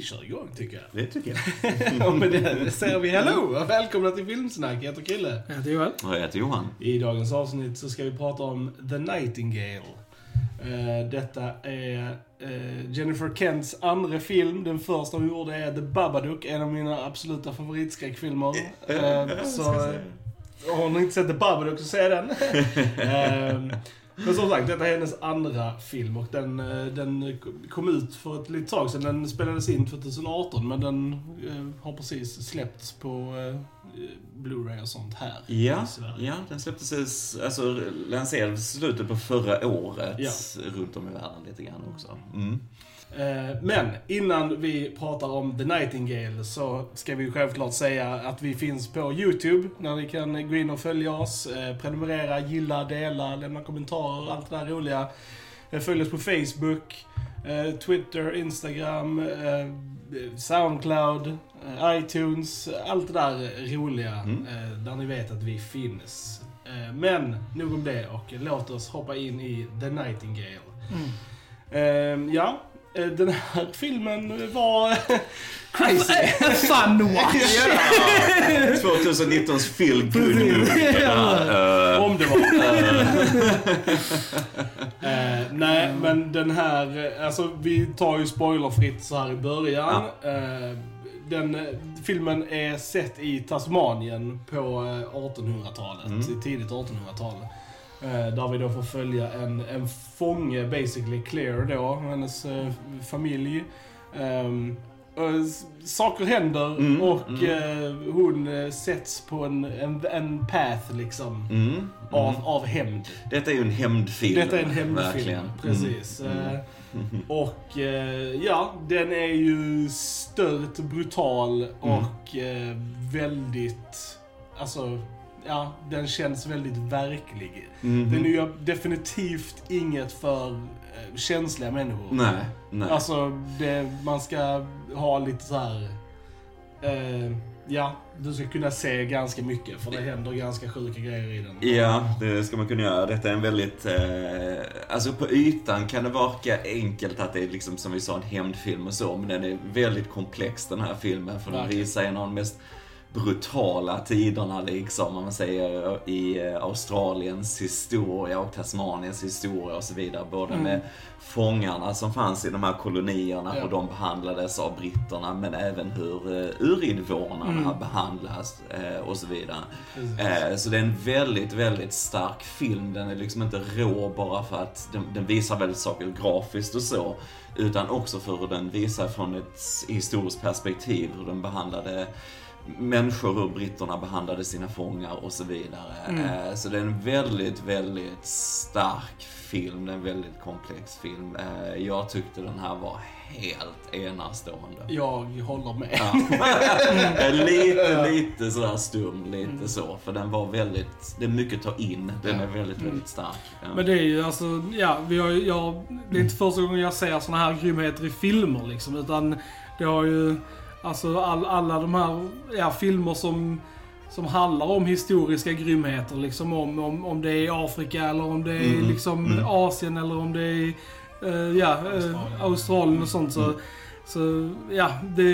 vi kör igång tycker jag. Det tycker jag. och med det säger vi hello och välkomna till Filmsnack. Jag heter Krille. Jag heter Joel. Och jag heter Johan. I dagens avsnitt så ska vi prata om The Nightingale. Eh, detta är eh, Jennifer Kents andra film. Den första hon gjorde är The Babadook, en av mina absoluta favoritskräckfilmer. Eh, så eh, har ni inte sett The Babadook så se den. Eh, men som sagt, detta är hennes andra film och den, eh, den kom ut för ett litet tag sedan. Den spelades in 2018 men den eh, har precis släppts på eh, Blu-ray och sånt här Ja, i Sverige. ja den släpptes, alltså lanserades slutet på förra året. Ja. Runt om i världen lite grann också. Mm. Eh, Men innan vi pratar om The Nightingale så ska vi självklart säga att vi finns på YouTube. Där ni kan gå in och följa oss, eh, prenumerera, gilla, dela, lämna kommentarer, allt det där roliga. Eh, Följ oss på Facebook, Twitter, Instagram, Soundcloud, iTunes. Allt det där roliga Mm. där ni vet att vi finns. Men nog om det och låt oss hoppa in i The Nightingale. Ehm, ja, den här filmen var crazy. Fun watch! 2019s feel good movie. Ja, eh, Om det var. Eh, nej, men den här, eh, alltså vi tar ju spoilerfritt så här i början. Eh, den eh, filmen är sett i Tasmanien på eh, 1800-talet, Mm. tidigt 1800-tal. Eh, där vi då får följa en, en fånge, basically Claire då, hennes eh, familj. Och s- saker händer Mm, och mm. eh, hon eh, sätts på en, en, en path liksom. Mm, mm. Av, av hämnd. Detta är ju en hämndfilm. Detta är en hämndfilm. verkligen. Precis. Mm. Eh, Mm. Och eh, ja, den är ju stört brutal och eh, väldigt... Alltså, ja, den känns väldigt verklig. Mhm. Den är ju definitivt inget för eh, känsliga människor. Nej, nej. Alltså, det, man ska ha lite så här. Eh, ja, du ska kunna se ganska mycket för det händer ganska sjuka grejer i den. Ja, det ska man kunna göra. Detta är en väldigt... Eh, alltså på ytan kan det verka enkelt att det är liksom som vi sa en hämndfilm och så, men den är väldigt komplex den här filmen. För den visar en av de mest brutala tiderna liksom, om man säger, i eh, Australiens historia och Tasmaniens historia och så vidare. Både med fångarna som fanns i de här kolonierna, Ja. hur de behandlades av britterna, men även hur uh, urinvånarna behandlas eh, och så vidare. Precis. Eh, så det är en väldigt, väldigt stark film. Den är liksom inte rå bara för att den, den visar väldigt saker grafiskt och så. Utan också för hur den visar från ett historiskt perspektiv, hur den behandlade människor, hur britterna behandlade sina fångar och så vidare. Eh, så det är en väldigt, väldigt stark film. Det är en väldigt komplex film. Eh, jag tyckte den här var helt enastående. Jag håller med. Ja. lite, lite sådär stum, lite så. För den var väldigt, det är mycket att ta in. Den är väldigt, väldigt stark. Ja. Men det är ju alltså, ja, vi har, jag, det är inte första gången jag ser såna här grymheter i filmer liksom. Utan det har ju, alltså all, alla de här, ja, filmer som som handlar om historiska grymheter. Liksom om, om, om det är Afrika eller om det är Mm, liksom mm. Asien eller om det är eh, ja, eh, Australien. Australien och sånt. Så, Mm. så ja, det,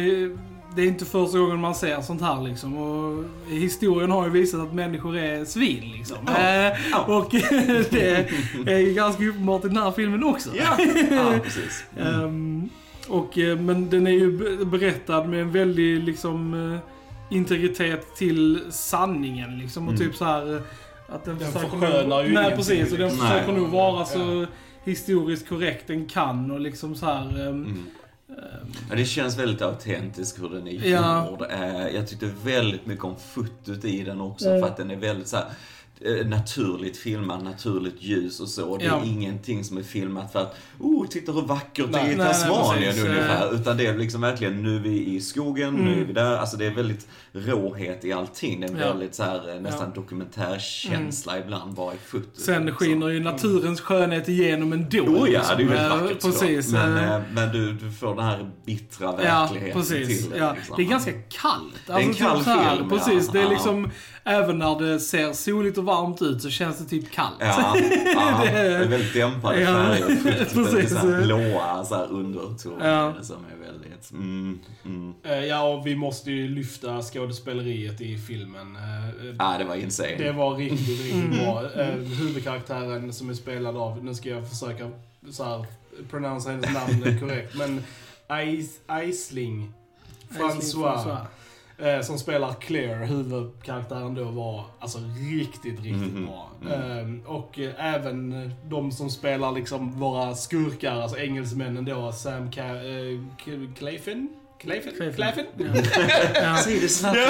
det är inte första gången man ser sånt här liksom. Och historien har ju visat att människor är svin liksom. Ja. Eh, Ja. och det är ganska uppenbart i den här filmen också. Ja, ja precis. Mm. Ehm, och, eh, men den är ju be- berättad med en väldig liksom, eh, integritet till sanningen. Liksom, och Mm. typ så här eh, att den, Den försöker förskönar ju Nej precis, och den liksom. försöker Nej. nog vara så Ja. historiskt korrekt den kan och liksom så här. Mm. Ja, det känns väldigt autentiskt hur den är Ja. gjord. Jag tyckte väldigt mycket om fotot i den också Mm. för att den är väldigt så här, naturligt filmad, naturligt ljus och så. Det är Ja. ingenting som är filmat för att oh, titta hur vackert det Nej. är i Tasmanien ungefär. Utan det är liksom verkligen, nu är vi i skogen, nu Mm. är vi där. Alltså det är väldigt råhet i allting. Det är en Ja. väldigt så här, eh, nästan dokumentärkänsla ibland bara i fotot. Sen liksom. skiner ju naturens skönhet igenom ändå. Oh ja, liksom. det är ju väldigt Eh, vackert Precis. såklart. Men, eh, men du, du får den här bittra Ja, verkligheten precis. till det. Ja. liksom. Det är ganska kallt. är en Alltså, kall typ så här, film, Precis. ja. Det är Ja. liksom, även när det ser soligt och varmt ut så känns det typ kallt. Ja, ja det är väldigt dämpade Ja, färger. precis. Är så här blåa så här undertoner Ja. som är väldigt... Mm, mm. Eh, Ja, och vi måste ju lyfta skådespeleriet i filmen. Eh, Ja, det var insane. Det var riktigt, riktigt Mm. bra. Eh, huvudkaraktären som är spelad av, nu ska jag försöka så här, pronouncera hennes namn korrekt, men Eis, Eisling François, eh, som spelar Claire, huvudkaraktären då, var alltså riktigt, riktigt Mhm. bra. Mm. Eh, och eh, även de som spelar liksom våra skurkar, alltså engelsmännen då, Sam Ca- eh, Clayfin? Clayfin? Clayfin. Ja. Säg det snabbt. Eh,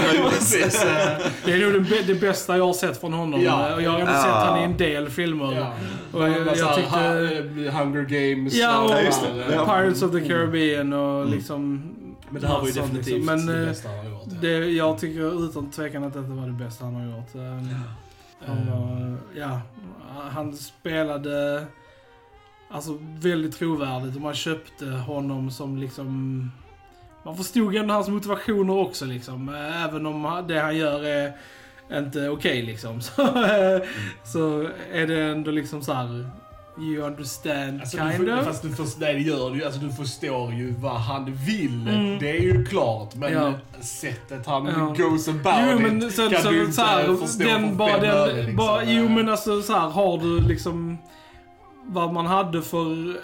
Det är nog det, bä- det bästa jag har sett från honom. Ja. Och jag har Ja. sett han i en del filmer. Ja. Och jag- jag jag tyckte- tyckte... Hunger Games Ja, och Ja, just det. eh. Pirates of the Caribbean och Mm. liksom... Men det här var ju sånt definitivt liksom. Men det eh, bästa han har gjort. ja. det, jag tycker utan tvekan att detta var det bästa han har gjort. Um, Han var, ja, han spelade alltså väldigt trovärdigt och man köpte honom som liksom... Man förstod ändå hans motivationer också liksom. Eh, Även om det han gör är inte okej liksom. Så, eh, så är det ändå liksom så här. You understand Alltså, kind of. fast du, först, nej, det gör du. Alltså, du förstår ju vad han vill. Mm. Det är ju klart. Men Ja. sättet han Ja. goes about Jo it men sen kan så, du så, inte här, förstå den, för bara den, öre, liksom. bara, jo men alltså så här, har du liksom vad man hade för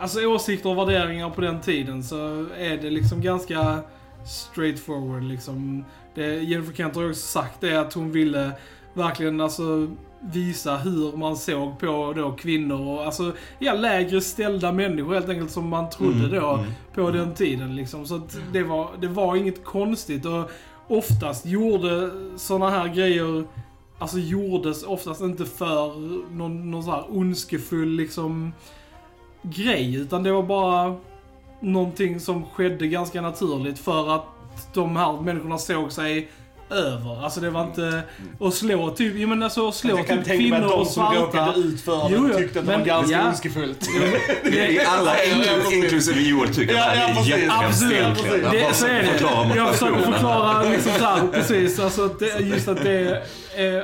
alltså åsikter och värderingar på den tiden så är det liksom ganska straightforward liksom. Det, Jennifer Kent har också sagt det att hon ville verkligen alltså visa hur man såg på då kvinnor och alltså ja, lägre ställda människor helt enkelt som man trodde Mm, då mm. på den tiden liksom. Så att det var, det var inget konstigt och oftast gjorde såna här grejer Alltså gjordes oftast inte för någon, någon så här ondskefull liksom grej utan det var bara någonting som skedde ganska naturligt för att de här människorna såg sig över. Alltså det var inte att slå typ, jo men alltså att slå jag kan typ tänka mig kvinnor att de och som svarta. råkade ut för Jo, det jo, tyckte att det men- var ganska ja. ondskefullt. Det är alla, inklusive Joel, tycker Ja, att han är jättehemskt Absolut. egentligen. Det, så är det. Jag försöker förklara liksom så här, precis. Alltså att det, just att det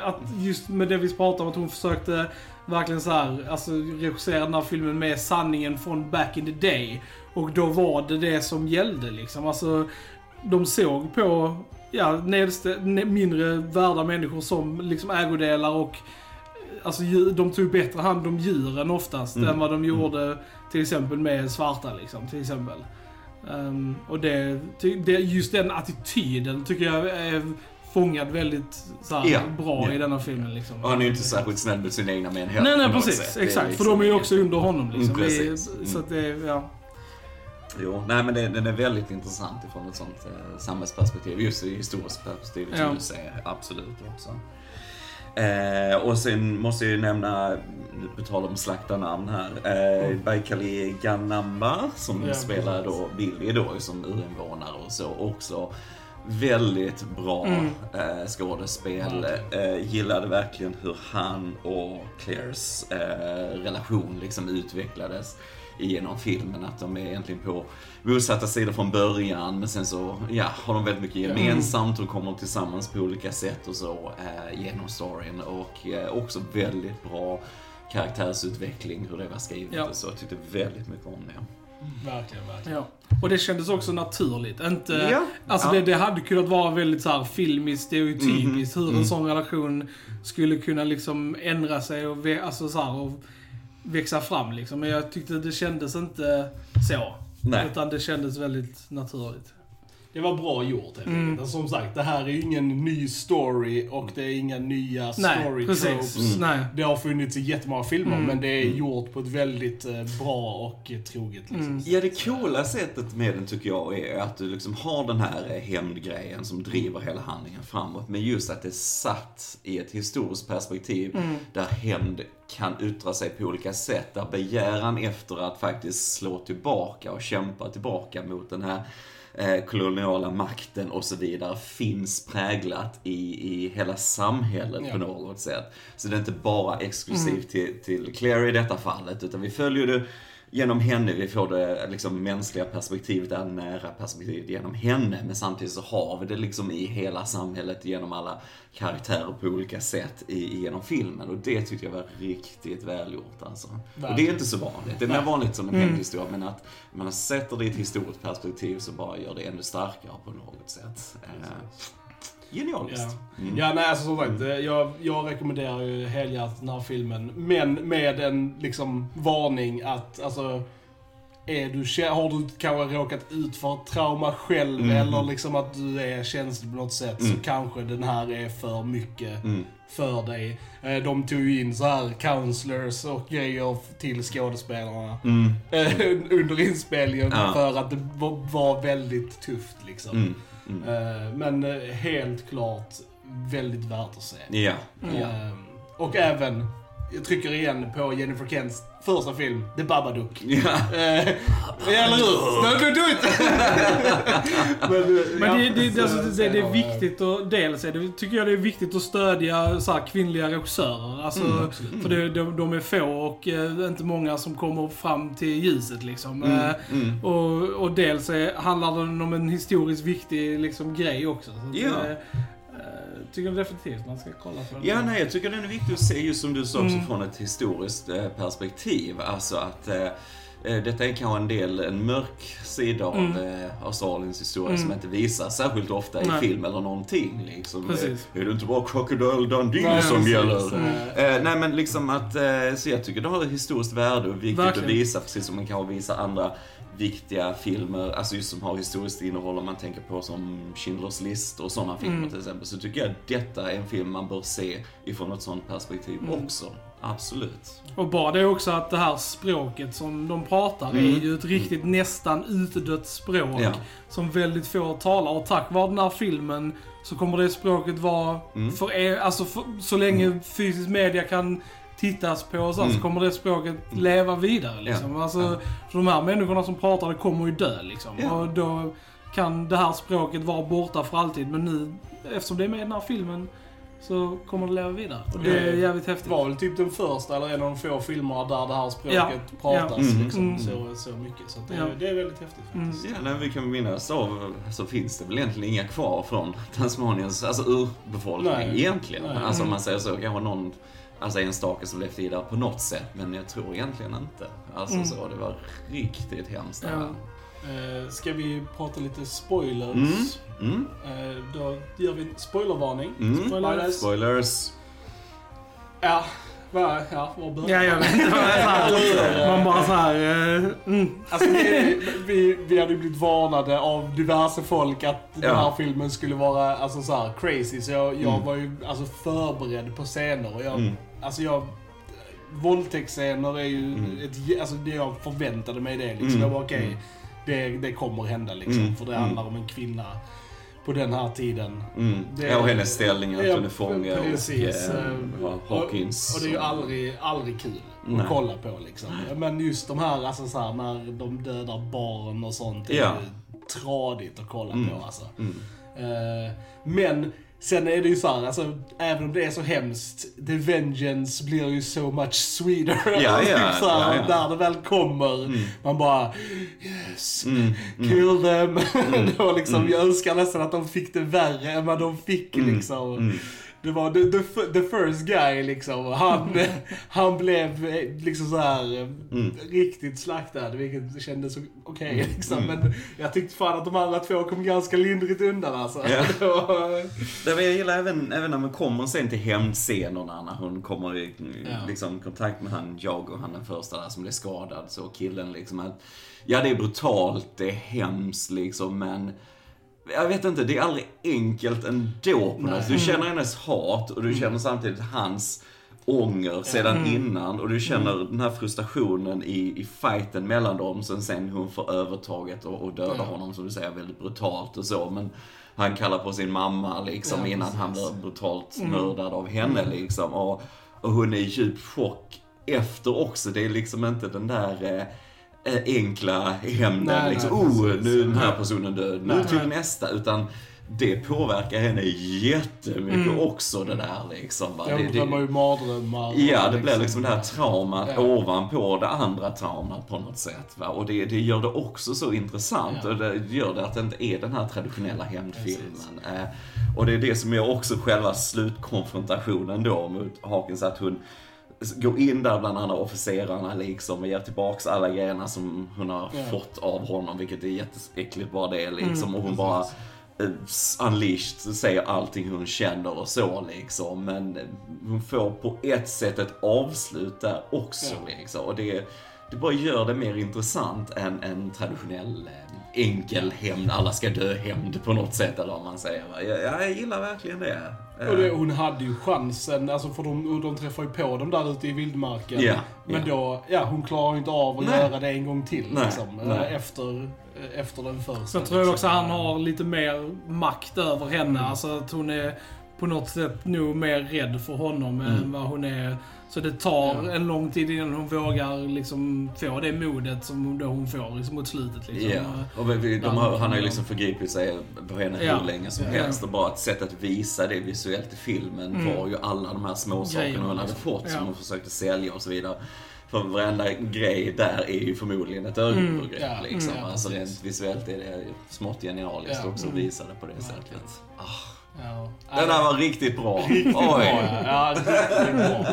att just med det vi pratar om att hon försökte verkligen så här, alltså regissera den här filmen med sanningen från back in the day. Och då var det det som gällde liksom. Alltså, de såg på, ja, nedste, ne- mindre värda människor som liksom ägodelar och Alltså de tog bättre hand om djuren oftast Mm. än vad de gjorde till exempel med svarta liksom, till exempel. Ehm, och det, det, just den attityden tycker jag är fångad väldigt här, Ja, bra ja. i denna filmen liksom. Och han är ju inte särskilt snäll med sina egna män heller. Nej, nej precis. Exakt. liksom för de är ju också under honom liksom. Mm. Det Mm. Så att det, ja. Jo, nej men det, den är väldigt intressant ifrån ett sånt eh, samhällsperspektiv. Just i historiskt perspektiv som Ja. du säger. Absolut också. Eh, och sen måste jag ju nämna, på tal om slaktarnamn här, eh, Baikali Ganamba som Ja, spelar då Billy då som urinvånare och så också. Väldigt bra Mm. eh, skådespel. Ja. Eh, gillade verkligen hur han och Claires eh, relation liksom utvecklades genom filmen. Att de är egentligen på motsatta sidor från början men sen så ja, har de väldigt mycket gemensamt och kommer tillsammans på olika sätt och så eh, genom storyn. Och eh, också väldigt bra karaktärsutveckling, hur det var skrivet Ja. och så. Jag tyckte väldigt mycket om det. Verkligen, verkligen. ja. Och det kändes också naturligt. Inte, Ja. Alltså Ja. det, det hade kunnat vara väldigt så här filmiskt, stereotypiskt hur en Mm. sån relation skulle kunna liksom ändra sig och, alltså så här, och växa fram liksom. Men jag tyckte det kändes inte så. Nej. Utan det kändes väldigt naturligt. Det var bra gjort helt Mm. enkelt. Alltså, Som sagt, det här är ju ingen ny story och det är inga nya story tropes. Mm. Nej. Det har funnits i jättemånga filmer, Mm. men det är gjort på ett väldigt eh, bra och eh, troget liksom. Mm. Ja, det coola sättet med den tycker jag är att du liksom har den här eh, hämndgrejen som driver hela handlingen framåt. Men just att det är satt i ett historiskt perspektiv Mm. där hämnd kan yttra sig på olika sätt. Där begäran efter att faktiskt slå tillbaka och kämpa tillbaka mot den här eh, koloniala makten och så vidare finns präglat i, i hela samhället Ja. på något sätt. Så det är inte bara exklusivt till, till Claire i detta fallet, utan vi följer det genom henne vi får det liksom mänskliga perspektivet, det nära perspektivet genom henne. Men samtidigt så har vi det liksom i hela samhället genom alla karaktärer på olika sätt i, genom filmen. Och det tyckte jag var riktigt välgjort alltså. Och det är inte så vanligt. Det är mer vanligt som en Mm. hämndhistoria, men att man sätter det i ett historiskt perspektiv så bara gör det ännu starkare på något sätt. Eh, genialiskt. Ja. Mm. ja, nej alltså som sagt, eh, jag, jag rekommenderar ju helhjärtat den här filmen. Men med en liksom varning att, alltså, är du, har du kanske råkat ut för ett trauma själv Mm. eller liksom att du är känslig på något sätt så kanske den här är för mycket Mm. för dig. Eh, De tog ju in så här counselors och grejer till skådespelarna Mm. eh, under inspelningen Ja. för att det var, var väldigt tufft liksom. Mm. Eh, Men eh, helt klart väldigt värt att se. Ja. Mm. Eh, Och även, jag trycker igen på Jennifer Kents första film, The Babadook. Ja. Eh, Eller hur? It! Men, ja, det, det, så- alltså, det, det är viktigt och dels är det, tycker jag det är viktigt att stödja så här, kvinnliga regissörer. Alltså, Mm, för det, de, de är få och eh, inte många som kommer fram till ljuset liksom. Mm. Eh, Mm. och, och dels är, handlar den om en historiskt viktig liksom, grej också. Så att, Ja. eh, eh, tycker definitivt man ska kolla på den. Ja, nej, jag tycker den är viktig att se just som du sa också Mm. från ett historiskt eh, perspektiv. Alltså att eh, eh, detta är kanske en del, en mörk sida av Mm. Australiens historia som Mm. inte visas särskilt ofta i Nej. film eller någonting. Liksom. Precis. Är det inte bara Crocodile Dundee Nej, som precis. gäller? Mm. Eh, nej men liksom att, så jag tycker det har ett historiskt värde och viktigt Verkligen. att visa, precis som man kanske visar andra viktiga filmer, alltså just som har historiskt innehåll om man tänker på som Schindler's list och sådana filmer Mm. till exempel. Så tycker jag att detta är en film man bör se ifrån ett sånt perspektiv Mm. också. Absolut. Och bara det också att det här språket som de pratar Mm. är ju ett riktigt nästan utdött språk. Ja. Som väldigt få talar. Och tack vare den här filmen så kommer det språket vara, Mm. för, er- alltså för, så länge fysisk media kan tittas på och så, Mm. så kommer det språket leva vidare. Liksom. Ja. Alltså, Ja. För de här människorna som pratar det kommer ju dö liksom. Ja. Och då kan det här språket vara borta för alltid. Men nu, eftersom det är med i den här filmen, så kommer det leva vidare. Och det är Mm. jävligt Det häftigt. var väl typ den första, eller en av de få filmerna där det här språket Ja. pratas Ja. Mm. liksom, Mm. så, så mycket. Så att det, Ja. det är väldigt häftigt Mm. faktiskt. Ja, när vi kan minnas av så finns det väl egentligen inga kvar från Tasmaniens, alltså urbefolkning Nej. egentligen. Nej. Alltså om Mm. man säger så, kanske någon, alltså enstaka som levt vidare på något sätt, men jag tror egentligen inte. Alltså Mm. så, det var riktigt hemskt. Ja. Eh, ska vi prata lite spoilers? Mm. Mm. Eh, då gör vi en spoilervarning. Mm. Spoilers. Spoilers. Ja, va, ja, var börjar Ja, jag vet inte. Man bara så här, eh, mm. Alltså, vi, vi, vi hade ju blivit varnade av diverse folk att den Ja. här filmen skulle vara alltså, så här, crazy. Så jag, jag Mm. var ju alltså, förberedd på scener. Och jag, Mm. Alltså jag... Våldtäktsscener är ju Mm. ett, alltså det jag förväntade mig det. Liksom. Mm. Jag var okej, Mm. det, det kommer hända liksom. Mm. För det handlar om en kvinna på den här tiden. Mm. Det- och hennes ställning, att hon är fånge precis. och ja, Hawkins. Och, och det är ju aldrig, aldrig kul Nej. att kolla på liksom. Men just de här, alltså så här, när de dödar barn och sånt. är Ja. ju tradigt att kolla Mm. på alltså. Mm. Eh, men sen är det ju så här, alltså, även om det är så hemskt, the vengeance blir ju so much sweeter. Ja, ja, så här, ja, ja. När det väl kommer, Mm. man bara yes, Mm. Mm. kill them. det var liksom, Mm. Jag önskar nästan att de fick det värre än vad de fick Mm. liksom. Det var the, the, the first guy liksom. Han, han blev eh, liksom så här eh, Mm. riktigt slaktad, vilket kändes okej Mm. liksom. Mm. Men jag tyckte fan att de andra två kom ganska lindrigt undan alltså. Ja. Det var, Det jag gillar även, även när man kommer sen till hämndscenerna, när hon kommer i Ja. liksom, kontakt med han, jag och han den första där som blev skadad, så killen liksom att, ja det är brutalt, det är hemskt liksom, men jag vet inte, det är aldrig enkelt ändå på något. Du känner hennes hat och du känner samtidigt hans ånger sedan innan. Och du känner den här frustrationen i, i fighten mellan dem sen sen hon får övertaget och, och dödar Ja. honom som du säger väldigt brutalt och så. Men han kallar på sin mamma liksom Ja, innan han precis. blir brutalt mördad av henne liksom. Och, och hon är i djup chock efter också. Det är liksom inte den där eh, enkla hämnden liksom. oh, precis. nu är den här personen död, nu till nästa. Utan det påverkar henne jättemycket också det där liksom. Va? Ja, det, drömmer ju mardrömmar. Ja, det blir liksom det här traumat Ja. ovanpå det andra traumat på något sätt. Va? Och det, det gör det också så intressant Ja. och det gör det att det inte är den här traditionella hämndfilmen. Eh, och det är det som är också själva slutkonfrontationen då mot Hawkins, att hon går in där bland andra officerarna liksom och ger tillbaks alla grejerna som hon har Ja. fått av honom, vilket är jätteäckligt bara det liksom. och hon bara eh, unleashed säger allting hon känner och så liksom. Men hon får på ett sätt ett avslut där också Ja. liksom. Och det, det bara gör det mer intressant än en traditionell eh, enkel hämnd, alla ska dö hämnd på något sätt eller vad man säger. Jag, jag gillar verkligen det. Och det, hon hade ju chansen, alltså för de, de träffar ju på dem där ute i vildmarken. Ja, Men ja. då, ja hon klarar ju inte av att Nej. göra det en gång till Nej, liksom. nej. eh, Efter, eh, efter den första. Sen tror jag också liksom. han har lite mer makt över henne. Alltså att hon är på något sätt nog mer rädd för honom än vad hon är. Så det tar Ja. en lång tid innan hon vågar liksom få det modet som hon, då hon får liksom, mot slutet. Liksom. Ja, och vi- de har, han har ju liksom förgripit sig på henne Ja. hur länge som Ja. helst och bara ett sätt att visa det visuellt i filmen Mm. var ju alla de här små sakerna Grejerna, hon hade liksom. fått som hon försökte sälja och så vidare. För varenda grej där är ju förmodligen ett ögonövergrepp Ja, liksom. mm, ja, alltså rent visuellt är det smått genialiskt Ja. också att Mm. visa det på det sättet. Ah, Ja. den där var riktigt bra. Riktigt bra Oj. ja. ja riktigt bra.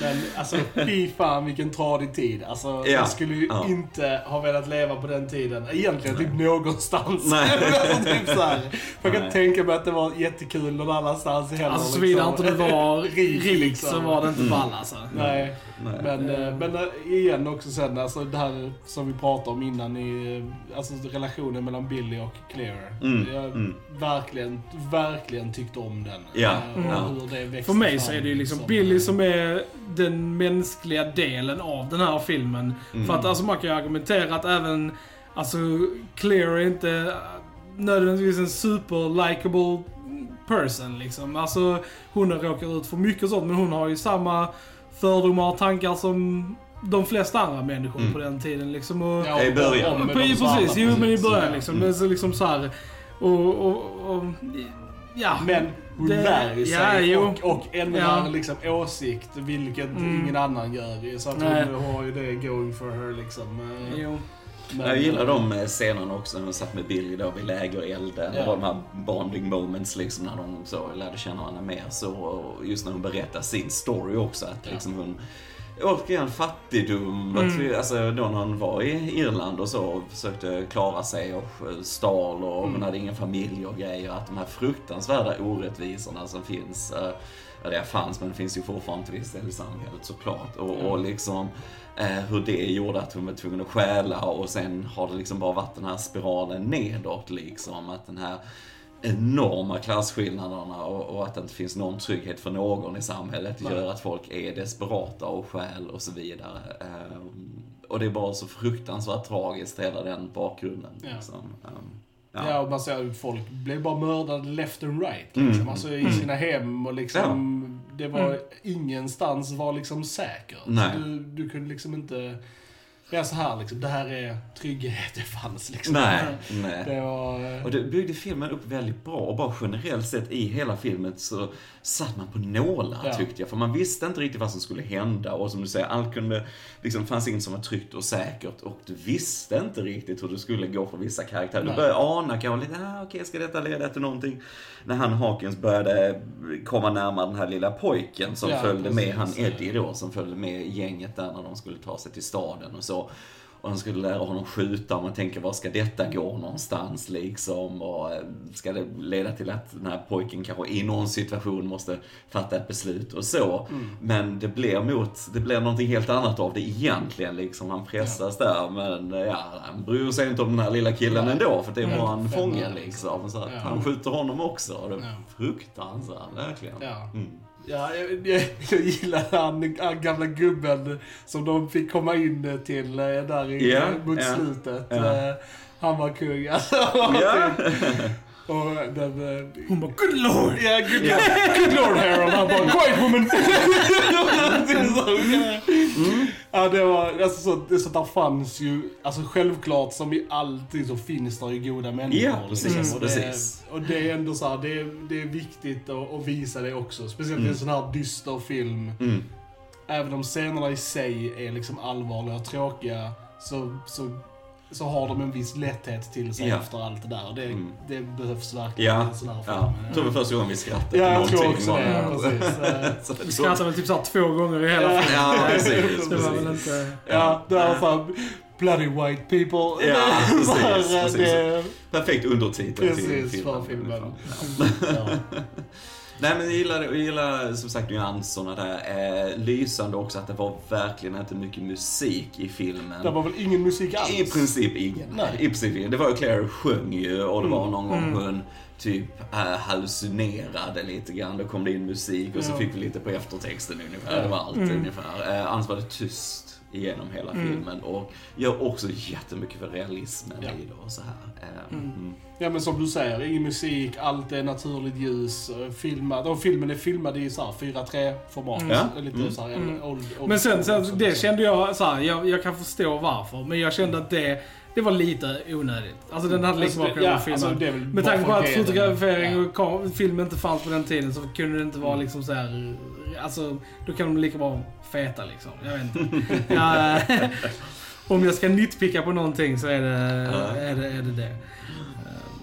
Men alltså fy fan vilken tradig tid. Alltså Ja, jag skulle ju ja. inte ha velat leva på den tiden. Egentligen typ någonstans. Nej. alltså, typ så här. Jag kan Nej. tänka mig att det var jättekul någon annanstans heller. Alltså såvida inte du var Rik, rik, liksom. så var det inte Mm. ball alltså. Nej. Nej. Men, eh, men eh, igen också sen, alltså det här som vi pratade om innan i, eh, alltså relationen mellan Billy och Claire. Mm, Jag mm. verkligen, verkligen tyckte om den. Ja, Eh, och ja. hur det växte För mig fram så är det ju liksom som- Billy som är den mänskliga delen av den här filmen. Mm. För att alltså man kan ju argumentera att även, alltså Claire är inte nödvändigtvis en super likable person liksom. Alltså hon har råkat ut för mycket sånt men hon har ju samma fördomar och tankar som de flesta andra människor Mm. på den tiden liksom. Och, Ja, I början. På- de precis, jo men i början Ja. liksom. Mm. Men så liksom så här, och, och, och ja. Men hon Det- lär ju sig ja, och, och ändrar Ja. liksom åsikt, vilket Mm. ingen annan gör ju. Så att Nej. hon har ju det going for her liksom. Eh, Jo. men- Jag gillar de eh, scenerna också när hon satt med Billy då vid lägerelden. Ja. Det var de här bonding moments liksom när de så lärde känna varandra mer. Så, och just när hon berättar sin story också. Att Ja. liksom hon, återigen fattigdom. Mm. Att alltså då när hon var i Irland och så och försökte klara sig och stal och hon Mm. hade ingen familj och grejer. Att de här fruktansvärda orättvisorna som finns. eh, Ja, det fanns, men det finns ju fortfarande till viss del i samhället såklart. Och, och liksom eh, hur det gjorde att hon var tvungen att stjäla och sen har det liksom bara varit den här spiralen nedåt liksom. Att den här enorma klasskillnaderna och, och att det inte finns någon trygghet för någon i samhället Nej. gör att folk är desperata och stjäl och så vidare. Eh, och det är bara så fruktansvärt tragiskt, hela den bakgrunden. Ja. Liksom. Um, Ja. och man ser ju folk blev bara mördade left and right. Liksom. Mm. Alltså i sina hem och liksom. Det var Mm. ingenstans var liksom säkert. Du, du kunde liksom inte. Ja så här liksom. Det här är trygghet det fanns liksom. Nej, nej. Det var... Och det byggde filmen upp väldigt bra och bara generellt sett i hela filmen så satt man på nålar Ja. tyckte jag. För man visste inte riktigt vad som skulle hända och som du säger, allt kunde, liksom fanns inget som var tryggt och säkert och du visste inte riktigt hur det skulle gå för vissa karaktärer. Du började ana kanske lite, ah, okej ska detta leda till någonting? När han Hawkins började komma närmare den här lilla pojken som Ja, följde med, han precis. Eddie då, som följde med gänget där när de skulle ta sig till staden och så. Och han skulle lära honom skjuta och man tänker, var ska detta gå någonstans liksom? Och eh, ska det leda till att den här pojken kanske i någon situation måste fatta ett beslut och så. Mm. Men det blir mot, det blir någonting helt annat av det egentligen liksom. Han pressas där men eh, ja, han bryr sig inte om den här lilla killen Nej. ändå för det är bara en fånge liksom. Så att Ja. han skjuter honom också. Och det är Ja. fruktansvärt, verkligen. Ja. Mm. Ja, jag, jag, jag gillar han, han gamla gubben som de fick komma in till eh, där i, Ja, mot ja, slutet. Eh, Han var kung alltså. Och den... eh, Hon bara good lord! Ja, good, good lord Harold. Han bara quiet woman. Mm. Ja, det var, alltså så, det, så där fanns ju, alltså självklart som i alltid så finns det ju goda människor. Ja, precis, liksom. och, det, precis. och det är ändå så här, det, är, det är viktigt att, att visa det också. Speciellt i Mm. en sån här dyster film. Mm. Även om scenerna i sig är liksom allvarliga och tråkiga, så, så, så har de en viss lätthet till sig Ja. efter allt det där. Det, Mm. det behövs verkligen Ja, en sån här film. ja. Jag tror det var första gången vi skrattade Ja, jag tror också det. Ja, precis. Eh, Så Vi skrattade väl typ såhär två gånger i hela filmen. Ja, precis. Det var väl precis. inte... Ja, det är såhär, bloody white people. Ja, precis, precis. Det, Perfekt undertitel till Precis, filmen. för filmen. Nej men jag gillar, jag gillar som sagt nyanserna där. Eh, lysande också att det var verkligen inte mycket musik i filmen. Det var väl ingen musik alls? I princip ingen. Nej. I princip ingen. Det var ju Claire sjöng ju och det var någon gång Mm. hon typ äh, hallucinerade lite grann. Då kom det in musik och så Ja. fick vi lite på eftertexten ungefär. Ja. Det var allt Mm. ungefär. Eh, annars var det tyst igenom hela Mm. filmen och gör också jättemycket för realismen Ja. i det och så här. Eh, Mm. mm. Ja men som du säger, ingen musik, allt är naturligt ljus, eh, filmat. Och filmen är filmad i så här 4-3 format. Mm. Ja. Lite Mm. så här, Mm. old, old Men sen, sen det kände jag så här, jag, jag kan förstå varför, men jag kände att det, det var lite onödigt. Alltså den hade liksom Alltså, kunnat ja, alltså, är väl Med tanke på att fotografering Ja. och kam- film inte fanns på den tiden så kunde det inte vara liksom så här. Alltså, då kan de lika bra feta liksom. Jag vet inte. ja, om jag ska nitpicka på någonting så är det Ja. är det, är det, det.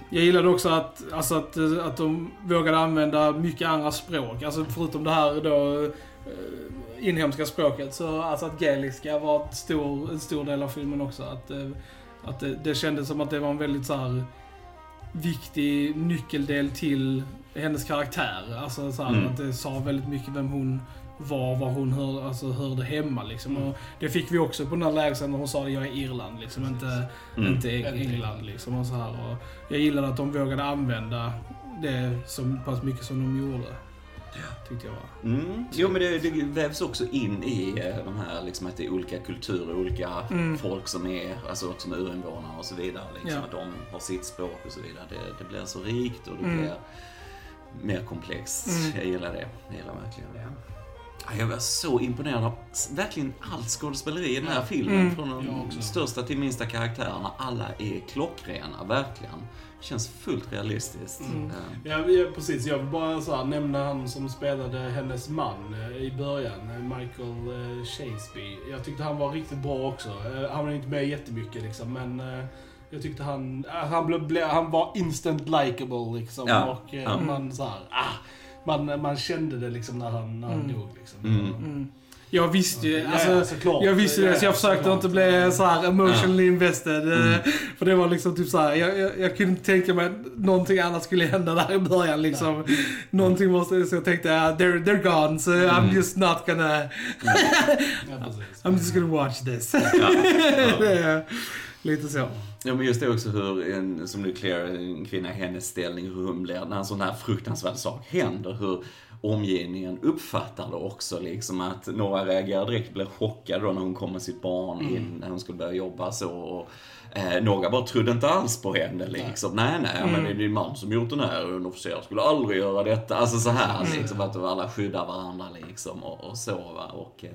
Jag gillade också att, alltså att, att de vågade använda mycket andra språk. Alltså förutom det här då eh, inhemska språket. Så alltså att gaeliska var ett stor, en stor del av filmen också. Att, eh, att det, det kändes som att det var en väldigt så här viktig nyckeldel till hennes karaktär. Alltså så här, Mm. att det sa väldigt mycket vem hon var, var hon hör, alltså, hörde hemma liksom. Och det fick vi också på den här lägsen när hon sa att jag är Irland liksom, inte, Mm. inte Eng- England liksom. Och så här. Och jag gillade att de vågade använda det så pass mycket som de gjorde. Tyckte jag var. Mm. Jo men det, det vävs också in i eh, de här liksom att det är olika kulturer, olika Mm. folk som är, alltså också med urinvånare och så vidare. Liksom, Ja. Att de har sitt språk och så vidare. Det, det blir så rikt och det Mm. blir mer komplext. Mm. Jag gillar det. Jag gillar verkligen det. Ja, Jag var så imponerad av verkligen allt skådespeleri i den här Ja. filmen. Mm. Från de största till minsta karaktärerna. Alla är klockrena, verkligen. Känns fullt realistiskt. Mm. Eh, Ja, precis. Jag vill bara så här, nämna han som spelade hennes man eh, i början, eh, Michael Shakespeare. Jag tyckte han var riktigt bra också. Han var inte med jättemycket liksom, men jag tyckte han, han, blev, han var instant likable liksom. Ja, Och ja. man så här, ah, man, man kände det liksom när han, när han Mm. dog liksom. Mm. Mm. Jag visste ju, Ja, alltså, såklart. jag visste det, så jag försökte såklart. inte bli så här emotionally invested. eh, Mm. För det var liksom typ så här, jag, jag, jag kunde inte tänka mig att någonting annat skulle hända där i början liksom. Någonting måste, så jag tänkte, uh, they're, they're gone, so I'm Mm. just not gonna, Ja, precis. I'm just gonna watch this. Lite så. Ja men just det också hur, en, som nu Claire, en kvinna hennes ställning, hur hon blir när en sån här fruktansvärd sak händer. Hur omgivningen uppfattar det också liksom att några reagerar direkt, blir chockade då när hon kommer med sitt barn in, när hon skulle börja jobba så. Och, eh, några bara trodde inte alls på henne liksom. Nej, nej, men Mm. det är din man som gjort den här, en officer skulle aldrig göra detta. Alltså så här Mm. liksom, att alla skyddar varandra liksom och, och så va. Och eh,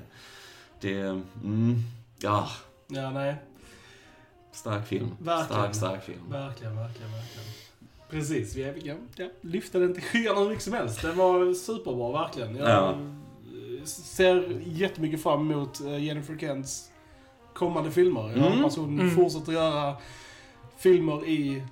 det, mm, ja, Ja, nej. Stark film. Verkligen. Stark, stark film. Verkligen, verkligen, verkligen. Precis, vi, vi kan ja, lyfta den till skyarna hur mycket som helst. Den var superbra, verkligen. Jag Ja. ser jättemycket fram emot eh, Jennifer Kents kommande filmer. Jag Mm. hoppas hon Mm. fortsätter göra filmer i,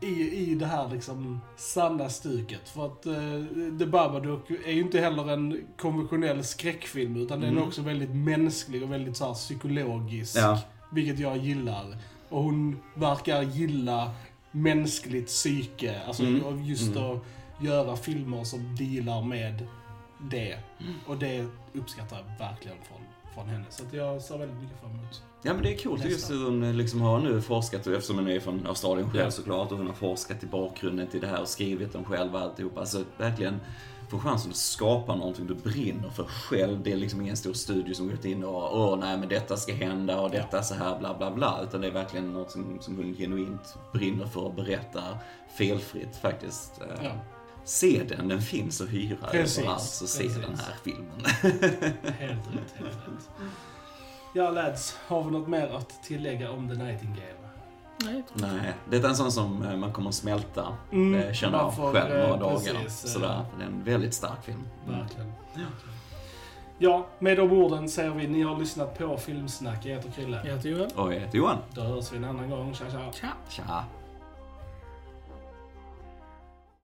i, i det här liksom sanna stuket. För att uh, The Babadook är ju inte heller en konventionell skräckfilm, utan den är Mm. också väldigt mänsklig och väldigt så här, psykologisk. Ja. Vilket jag gillar. Och hon verkar gilla mänskligt psyke. Alltså Mm. just Mm. att göra filmer som dealar med det. Mm. Och det uppskattar jag verkligen från, från henne. Så jag ser väldigt mycket fram emot. Ja men det är coolt just hur hon liksom har nu forskat, och eftersom hon är från Australien själv Ja. såklart, och hon har forskat i bakgrunden till det här och skrivit dem själv och alltihopa. Alltså verkligen få chansen att skapa någonting du brinner för själv. Det är liksom ingen stor studio som gått in och åh nej men detta ska hända och detta så här bla bla bla. Utan det är verkligen något som, som hon genuint brinner för att berätta felfritt faktiskt. Eh, Ja, Se den, den finns att hyra Precis, överallt. Så se precis. den här filmen. helt rätt, helt rätt. Ja, lads. Har vi något mer att tillägga om The Nightingale? Nej, Nej, det är en sån som eh, man kommer att smälta. Mm, det känner får, själv några eh, dagar. eh, Sådär. Det är en väldigt stark film. Verkligen. Ja, med de orden säger vi ni har lyssnat på Filmsnack. Jag heter Krille. jag heter Joel. Och jag heter Johan. Då hörs vi en annan gång. Tja, tja. Tja. Tja.